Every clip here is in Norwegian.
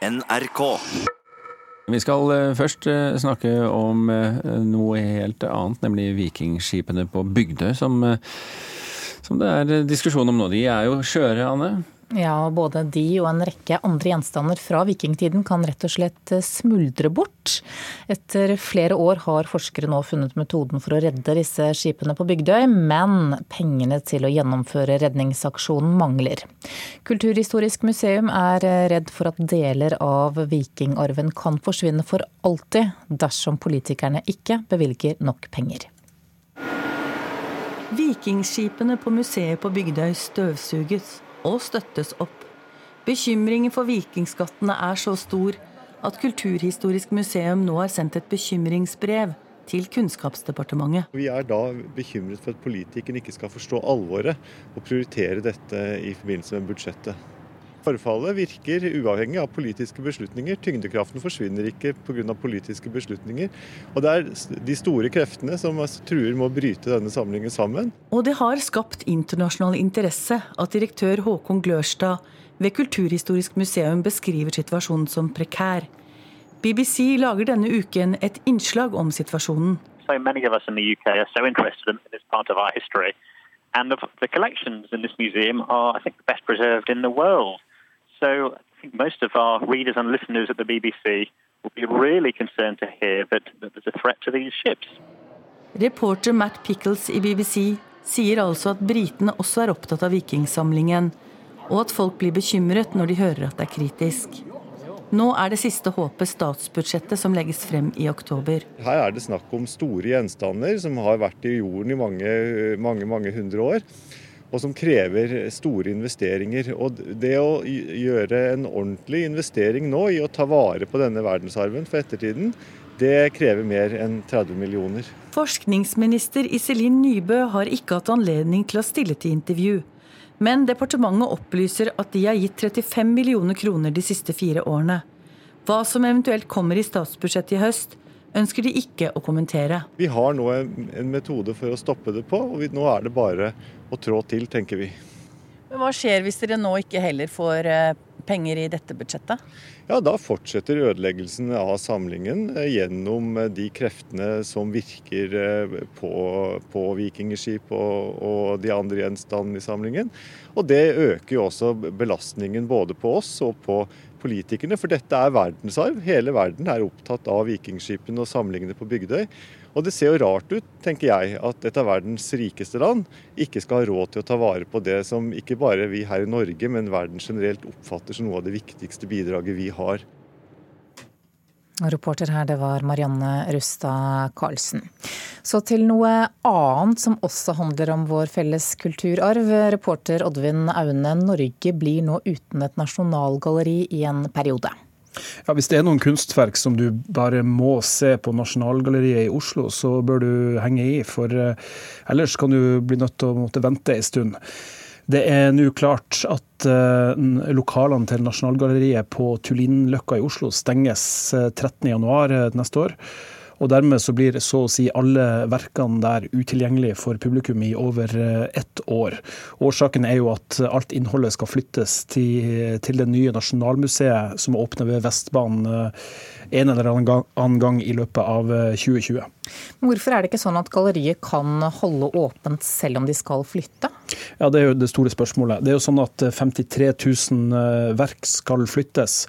NRK. Vi skal eh, først eh, snakke om eh, noe helt annet, nemlig vikingskipene på Bygdøy, som, som det er diskusjon om nå. De er jo skjøre, Anne? Ja, både de og en rekke andre gjenstander fra vikingtiden kan rett og slett smuldre bort. Etter flere år har forskere nå funnet metoden for å redde disse skipene på Bygdøy, men pengene til å gjennomføre redningsaksjonen mangler. Kulturhistorisk museum er redd for at deler av vikingarven kan forsvinne for alltid dersom politikerne ikke bevilger nok penger. Vikingskipene på museet på Bygdøy støvsuges og støttes opp. Bekymringen for vikingskattene er så stor at Kulturhistorisk museum nå har sendt et bekymringsbrev til Kunnskapsdepartementet. Vi er da bekymret for at politikerne ikke skal forstå alvoret og prioritere dette i forbindelse med budsjettet. Forfallet virker uavhengig av politiske beslutninger. Tyngdekraften forsvinner ikke pga. politiske beslutninger. Og det er de store kreftene som truer med å bryte denne samlingen sammen. Og det har skapt internasjonal interesse at direktør Håkon Glørstad ved Kulturhistorisk museum beskriver situasjonen som prekær. BBC lager denne uken et innslag om situasjonen. So many of us in the UK are so interested in this part of our history. And the, the collections in this museum are, I think, the best preserved in the world. So I think most of our readers and listeners at the BBC will be really concerned to hear that, that there's a threat to these ships. Reporter Matt Pickles i BBC sier altså at britene også er opptatt av vikingsamlingen, og at folk blir bekymret når de hører at det er kritisk. Nå er det siste håpet statsbudsjettet som legges frem i oktober. Her er det snakk om store gjenstander som har vært i jorden i mange, mange, mange hundre år og som krever store investeringer. Og Det å gjøre en ordentlig investering nå i å ta vare på denne verdensarven for ettertiden, det krever mer enn 30 millioner. Forskningsminister Iselin Nybø har ikke hatt anledning til å stille til intervju. Men departementet opplyser at de har gitt 35 millioner kroner de siste fire årene. Hva som eventuelt kommer i statsbudsjettet i høst, ønsker de ikke å kommentere. Vi har nå en, en metode for å stoppe det på, og vi, nå er det bare å trå til, tenker vi. Men Hva skjer hvis dere nå ikke heller får eh, penger i dette budsjettet? Ja, Da fortsetter ødeleggelsen av samlingen eh, gjennom eh, de kreftene som virker på, på vikingskip og, og, de andre gjenstandene i samlingen. Og Det øker jo også belastningen både på oss og på politikerne, for dette er verdensarv. Hele verden er opptatt av vikingskipene og samlingene på Bygdøy. Og det ser jo rart ut, tenker jeg, at et av verdens rikeste land ikke skal ha råd til å ta vare på det som ikke bare vi her i Norge, men verden generelt oppfatter som noe av det viktigste bidraget vi har. Reporter her, det var Marianne Rustad Karlsen. Så til noe annet som også handler om vår felles kulturarv. Reporter Oddvin Aune, Norge blir nå uten et nasjonalgalleri i en periode. Ja, Hvis det er noen kunstverk som du bare må se på Nasjonalgalleriet i Oslo, så bør du henge i, for eh, ellers kan du bli nødt til å måtte vente en stund. Det er nå klart at uh, lokalene til Nasjonalgalleriet på Tullinløkka i Oslo stenges 13.1 uh, neste år. Og dermed så blir så å si alle verkene der utilgjengelige for publikum i over eh, ett år. Årsaken er jo at alt innholdet skal flyttes til, til det nye Nasjonalmuseet som åpner ved Vestbanen eh, en eller annen gang, i løpet av 2020. Eh, hvorfor er det ikke sånn at galleriet kan holde åpent selv om de skal flytte? Ja, Det er jo det store spørsmålet. Det er jo sånn at 53 000 verk skal flyttes.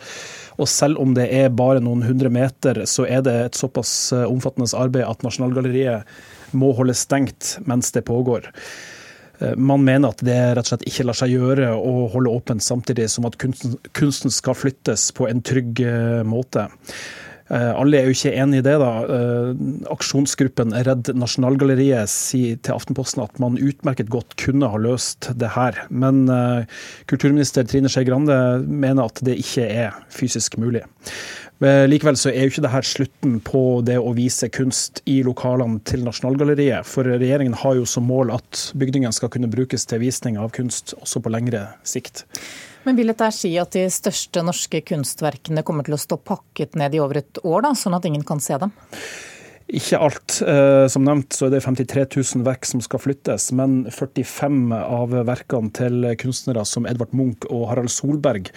Og selv om det er bare noen hundre meter, så er det et såpass eh, omfattende arbeid at Nasjonalgalleriet må holde stengt mens det pågår. Eh, man mener at det rett og slett ikke lar seg gjøre å holde åpent samtidig som at kunsten, skal flyttes på en trygg eh, måte. Eh, alle er jo ikke enig i det. da. Eh, aksjonsgruppen Redd Nasjonalgalleriet sier til Aftenposten at man utmerket godt kunne ha løst det her. Men eh, kulturminister Trine Skei Grande mener at det ikke er fysisk mulig. Likevel så er jo ikke det her slutten på det å vise kunst i lokalene til Nasjonalgalleriet. For regjeringen har jo som mål at bygningen skal kunne brukes til visning av kunst også på lengre sikt. Men vil dette si at de største norske kunstverkene kommer til å stå pakket ned i over et år, da, sånn at ingen kan se dem? Ikke alt. Eh, som nevnt så er det 53 000 verk som skal flyttes, men 45 av verkene til kunstnere som Edvard Munch og Harald Solberg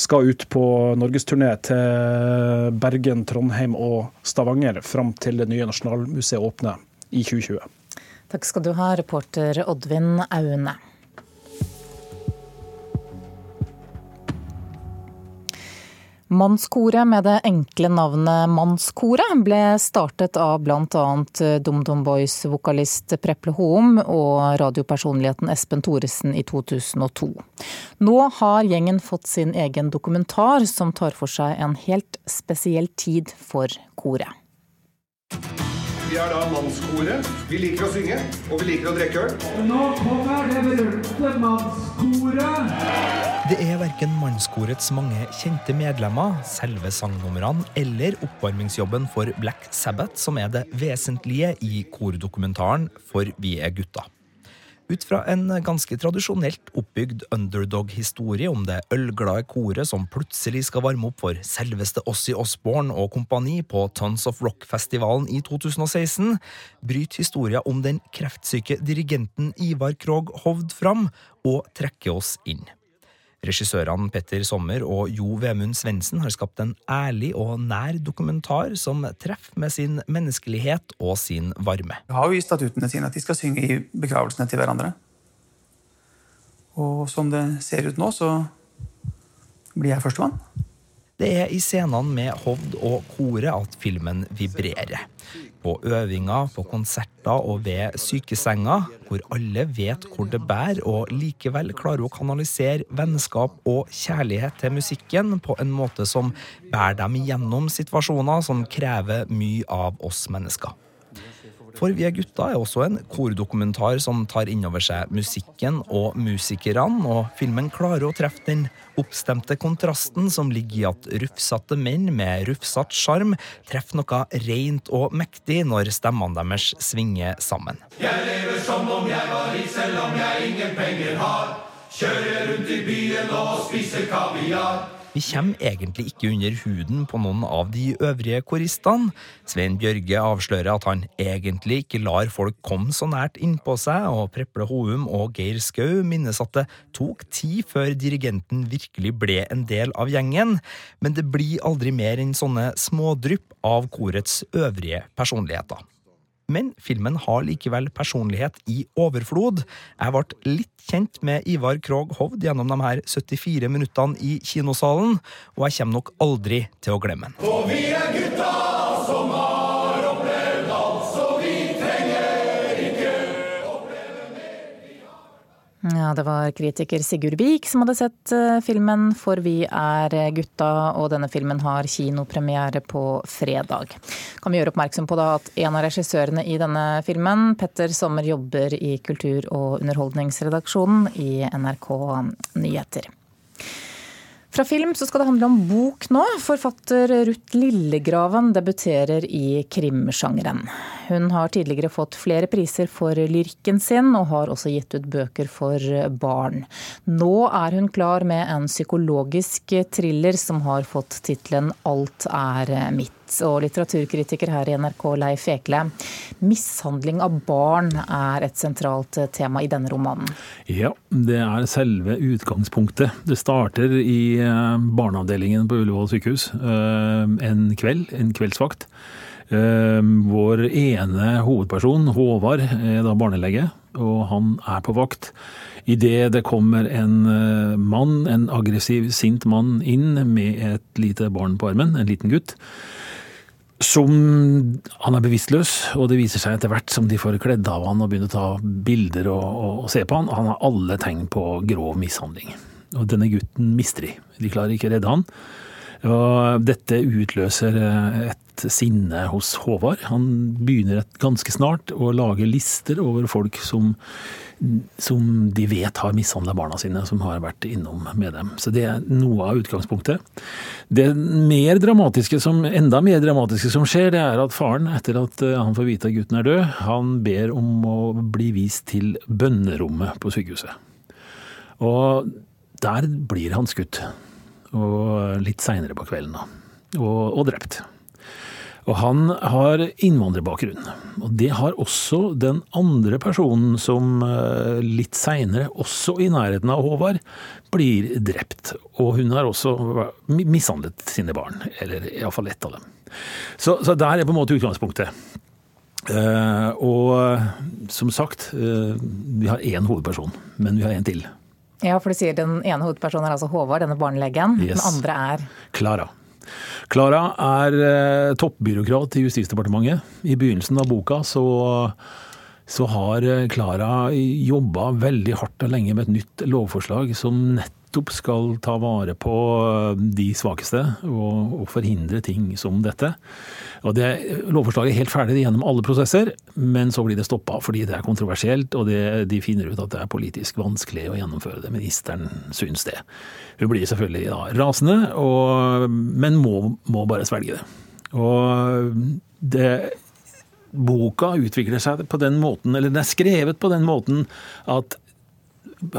skal ut på norgesturné til Bergen, Trondheim og Stavanger fram til det nye Nasjonalmuseet åpner i 2020. Takk skal du ha, reporter Oddvin Aune. Mannskoret med det enkle navnet Mannskoret ble startet av bl.a. DumDum Boys-vokalist Preple Houm og radiopersonligheten Espen Thoresen i 2002. Nå har gjengen fått sin egen dokumentar som tar for seg en helt spesiell tid for koret. Vi er da Mannskoret. Vi liker å synge, og vi liker å drikke øl. Nå kommer det berømte Mannskoret. Det er verken mannskorets mange kjente medlemmer, selve sangnumrene eller oppvarmingsjobben for Black Sabbath som er det vesentlige i kordokumentaren For vi er gutta. Ut fra en ganske tradisjonelt oppbygd underdog-historie om det ølglade koret som plutselig skal varme opp for selveste Ossie Osborne og kompani på Tons of Rock-festivalen i 2016, bryter historien om den kreftsyke dirigenten Ivar Krogh Hovd fram og trekker oss inn. Regissørene Petter Sommer og Jo Vemund Svendsen har skapt en ærlig og nær dokumentar som treffer med sin menneskelighet og sin varme. De har jo i statuttene sine at de skal synge i begravelsene til hverandre. Og som det ser ut nå, så blir jeg førstemann. Det er i scenene med Hovd og koret at filmen vibrerer. På øvinger, på konserter og ved sykesenga, hvor alle vet hvor det bærer, og likevel klarer å kanalisere vennskap og kjærlighet til musikken på en måte som bærer dem gjennom situasjoner som krever mye av oss mennesker. For Vi er gutta er også en kordokumentar som tar inn over seg musikken og musikerne, og filmen klarer å treffe den oppstemte kontrasten som ligger i at rufsete menn med rufsete sjarm treffer noe rent og mektig når stemmene deres svinger sammen. Jeg lever som om jeg var rik, selv om jeg ingen penger har. Kjører rundt i byen og spiser kaviar. Vi kommer egentlig ikke under huden på noen av de øvrige koristene. Svein Bjørge avslører at han egentlig ikke lar folk komme så nært innpå seg, og Preple Houm og Geir Skau minnes at det tok tid før dirigenten virkelig ble en del av gjengen, men det blir aldri mer enn sånne smådrypp av korets øvrige personligheter men filmen har likevel personlighet i overflod. Jeg ble litt kjent med Ivar Krogh Hovd gjennom de her 74 minuttene i kinosalen, og jeg kommer nok aldri til å glemme den. Ja, Det var kritiker Sigurd Vik som hadde sett eh, filmen For vi er gutta, og denne filmen har kinopremiere på fredag. Kan vi gjøre oppmerksom på da at en av regissørene i denne filmen, Petter Sommer, jobber i kultur- og underholdningsredaksjonen i NRK Nyheter. Fra film så skal det handle om bok nå. Forfatter Ruth Lillegraven debuterer i krimsjangeren. Hun har tidligere fått flere priser for lyrikken sin, og har også gitt ut bøker for barn. Nå er hun klar med en psykologisk thriller som har fått tittelen Alt er mitt og litteraturkritiker her i NRK, Leif Ekle. Mishandling av barn er et sentralt tema i denne romanen. Ja, det er selve utgangspunktet. Det starter i eh, barneavdelingen på Ullevål sykehus eh, en kveld, en kveldsvakt. Eh, vår ene hovedperson, Håvard, er da barnelege, og han er på vakt. Idet det kommer en mann, en aggressiv, sint mann inn med et lite barn på armen, en liten gutt, som Han er bevisstløs, og det viser seg etter hvert som de får kledd av han og begynner å ta bilder og, og, og se på han, han har alle tegn på grov mishandling. Og denne gutten mister de. De klarer ikke å redde han. Og dette utløser et sinne hos Håvard. Han begynner ganske snart å lage lister over folk som som de vet har mishandla barna sine, som har vært innom med dem. Så det er noe av utgangspunktet. Det mer dramatiske som, enda mer dramatiske som skjer, det er at faren, etter at eh, han får vite at gutten er død, han ber om å bli vist til bønnerommet på sykehuset. Og der blir han skutt. Og litt seinere på kvelden, da. Og, og drept. Og han har innvandrerbakgrunn. Og det har også den andre personen som eh, litt seinere, også i nærheten av Håvard, blir drept. Og hun har også mishandlet sine barn. Eller iallfall ett av dem. Så, så der er på en måte utgangspunktet. Uh, og som sagt, uh, vi har én hovedperson, men vi har en til. Ja, for du sier Den ene hovedpersonen er altså Håvard, denne barnelegen. Yes. Den andre er Klara. Klara er uh, toppbyråkrat i Justisdepartementet. I begynnelsen av boka så, så har Klara jobba veldig hardt og lenge med et nytt lovforslag som nettopp skal ta vare på de svakeste og, og forhindre ting som dette. Og det, Lovforslaget er helt ferdig gjennom alle prosesser, men så blir det stoppa fordi det er kontroversielt, og det, de finner ut at det er politisk vanskelig å gjennomføre det. Ministeren syns det. Hun blir selvfølgelig da, rasende, og, men må, må bare svelge det. Og det boka utvikler seg på den måten, eller den er skrevet på den måten at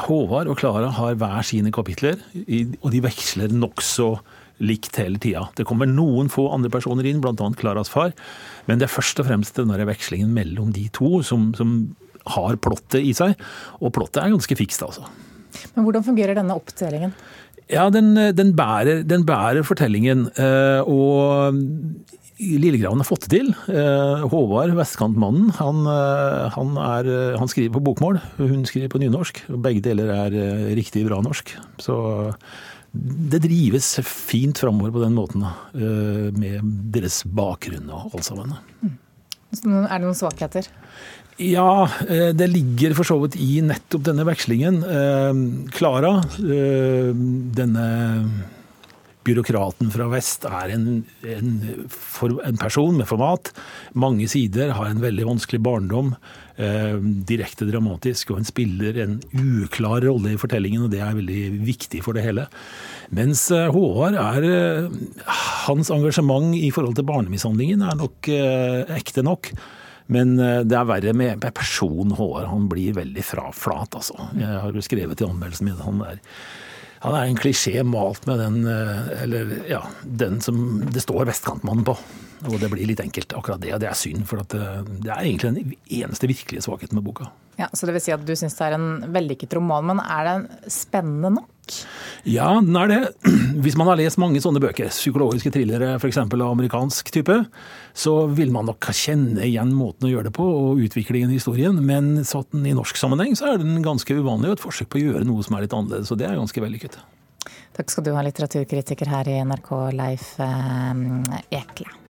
Håvard og Klara har hver sine kapitler, og de veksler nokså likt hele tida. Det kommer noen få andre personer inn, bl.a. Klaras far, men det er først og fremst den der vekslingen mellom de to som, som har plottet i seg. Og plottet er ganske fikst, altså. Men hvordan fungerer denne oppdelingen? Ja, den, den, bærer, den bærer, fortellingen. Eh, og Lillegraven har fått det til. Eh, Håvard, vestkantmannen, han, eh, han, er, han, skriver på bokmål. Hun skriver på nynorsk. og Begge deler er riktig bra norsk. Så det drives fint framover på den måten, eh, med deres bakgrunn og alt sammen. Mm. Er det noen svakheter? Ja, eh, det ligger for så vidt i nettopp denne vekslingen. Eh, Klara, denne byråkraten fra vest, er en, en, en, person med format. Mange sider, har en veldig vanskelig barndom. Eh, direkte dramatisk, og hun spiller en uklar rolle i fortellingen, og det er veldig viktig for det hele. Mens eh, Håvard er eh, Hans engasjement i forhold til barnemishandlingen er nok ekte nok. Men det er verre med personen Håvard. Han blir veldig fraflat, altså. Jeg har jo skrevet i anmeldelsen min han er han er en klisjé malt med den, eller, ja, den som det står vestkantmannen på. Og det blir litt enkelt, akkurat det. Det er synd, for det, det er egentlig den eneste virkelige svakheten med boka. Ja, Så det vil si at du syns det er en vellykket roman, men er den spennende nok? Ja, den er det. Hvis man har lest mange sånne bøker, psykologiske thrillere f.eks. av amerikansk type, så vil man nok kjenne igjen måten å gjøre det på og utviklingen i historien. Men sånn i norsk sammenheng så er den ganske uvanlig og et forsøk på å gjøre noe som er litt annerledes. Og det er ganske vellykket. Takk skal du ha, litteraturkritiker her i NRK, Leif eh, Ekle.